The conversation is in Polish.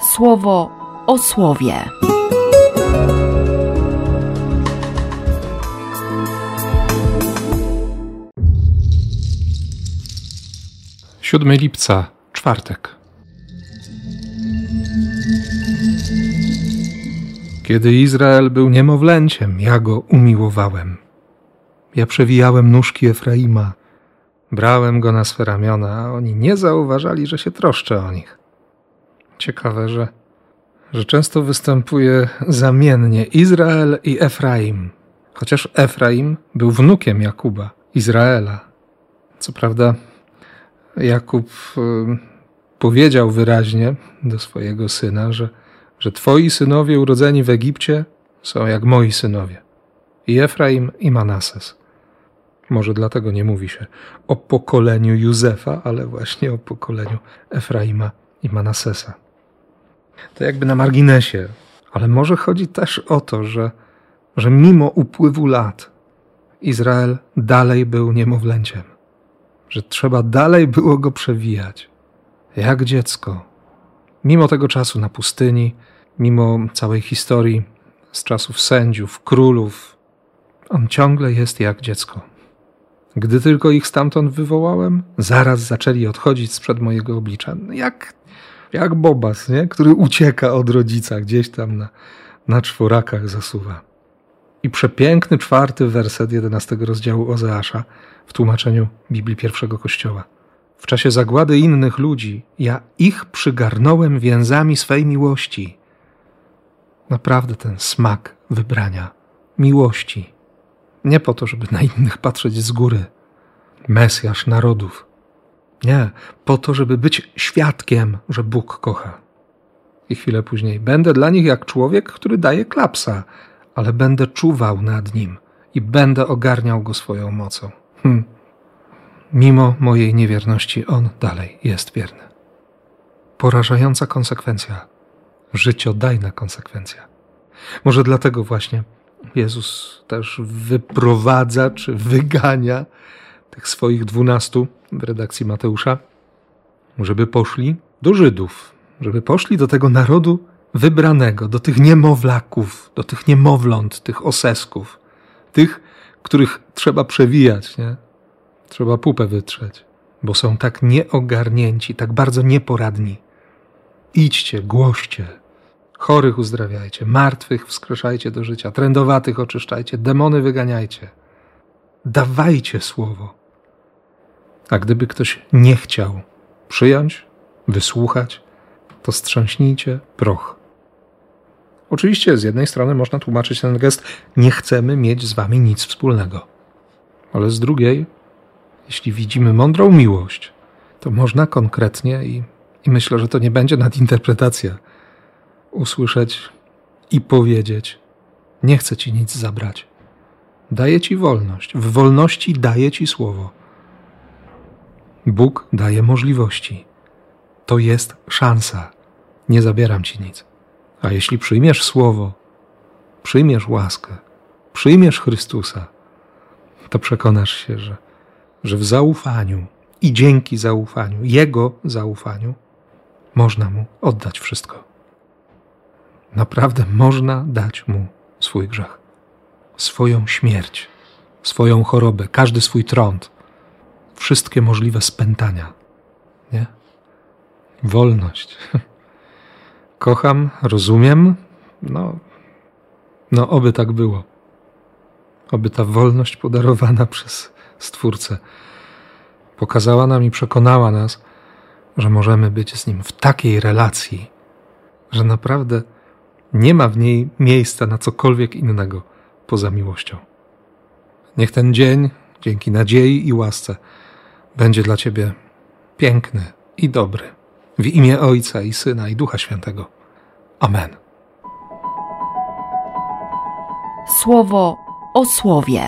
słowo o słowie. 7 lipca, czwartek. Kiedy Izrael był niemowlęciem, ja go umiłowałem. Ja przewijałem nóżki Efraima, brałem go na swe ramiona, a oni nie zauważali, że się troszczę o nich. Ciekawe, że, że często występuje zamiennie Izrael i Efraim, chociaż Efraim był wnukiem Jakuba, Izraela. Co prawda, Jakub y, powiedział wyraźnie do swojego syna, że, że twoi synowie urodzeni w Egipcie są jak moi synowie. I Efraim i Manases. Może dlatego nie mówi się o pokoleniu Józefa, ale właśnie o pokoleniu Efraima i Manasesa. To jakby na marginesie, ale może chodzi też o to, że, że mimo upływu lat Izrael dalej był niemowlęciem że trzeba dalej było go przewijać, jak dziecko. Mimo tego czasu na pustyni, mimo całej historii z czasów sędziów, królów, on ciągle jest jak dziecko. Gdy tylko ich stamtąd wywołałem, zaraz zaczęli odchodzić sprzed mojego oblicza. Jak, jak bobas, nie? który ucieka od rodzica, gdzieś tam na, na czworakach zasuwa. I przepiękny czwarty werset jedenastego rozdziału Ozeasza w tłumaczeniu Biblii pierwszego Kościoła. W czasie zagłady innych ludzi ja ich przygarnąłem więzami swej miłości. Naprawdę ten smak wybrania, miłości. Nie po to, żeby na innych patrzeć z góry. Mesjasz narodów. Nie, po to, żeby być świadkiem, że Bóg kocha. I chwilę później będę dla nich jak człowiek, który daje klapsa, ale będę czuwał nad nim i będę ogarniał go swoją mocą. Hm. Mimo mojej niewierności, on dalej jest wierny. Porażająca konsekwencja, życiodajna konsekwencja. Może dlatego właśnie Jezus też wyprowadza czy wygania tych swoich dwunastu w redakcji Mateusza, żeby poszli do Żydów, żeby poszli do tego narodu wybranego, do tych niemowlaków, do tych niemowląt, tych osesków, tych, których trzeba przewijać, nie? Trzeba pupę wytrzeć, bo są tak nieogarnięci, tak bardzo nieporadni. Idźcie, głoście, chorych uzdrawiajcie, martwych wskrzeszajcie do życia, trędowatych oczyszczajcie, demony wyganiajcie. Dawajcie słowo. A gdyby ktoś nie chciał przyjąć, wysłuchać, to strząśnijcie proch. Oczywiście z jednej strony można tłumaczyć ten gest nie chcemy mieć z wami nic wspólnego. Ale z drugiej, jeśli widzimy mądrą miłość, to można konkretnie i, i myślę, że to nie będzie nadinterpretacja, usłyszeć i powiedzieć: Nie chcę ci nic zabrać. Daję ci wolność. W wolności daję ci słowo. Bóg daje możliwości. To jest szansa. Nie zabieram ci nic. A jeśli przyjmiesz słowo, przyjmiesz łaskę, przyjmiesz Chrystusa, to przekonasz się, że, że w zaufaniu i dzięki zaufaniu, Jego zaufaniu, można Mu oddać wszystko. Naprawdę można dać Mu swój grzech, swoją śmierć, swoją chorobę, każdy swój trąd, wszystkie możliwe spętania. Nie? Wolność. Kocham, rozumiem. No, no, oby tak było. Oby ta wolność podarowana przez Stwórcę pokazała nam i przekonała nas, że możemy być z Nim w takiej relacji, że naprawdę nie ma w niej miejsca na cokolwiek innego poza miłością. Niech ten dzień, dzięki nadziei i łasce, będzie dla Ciebie piękny i dobry. W imię Ojca i Syna i Ducha Świętego. Amen. Słowo o słowie.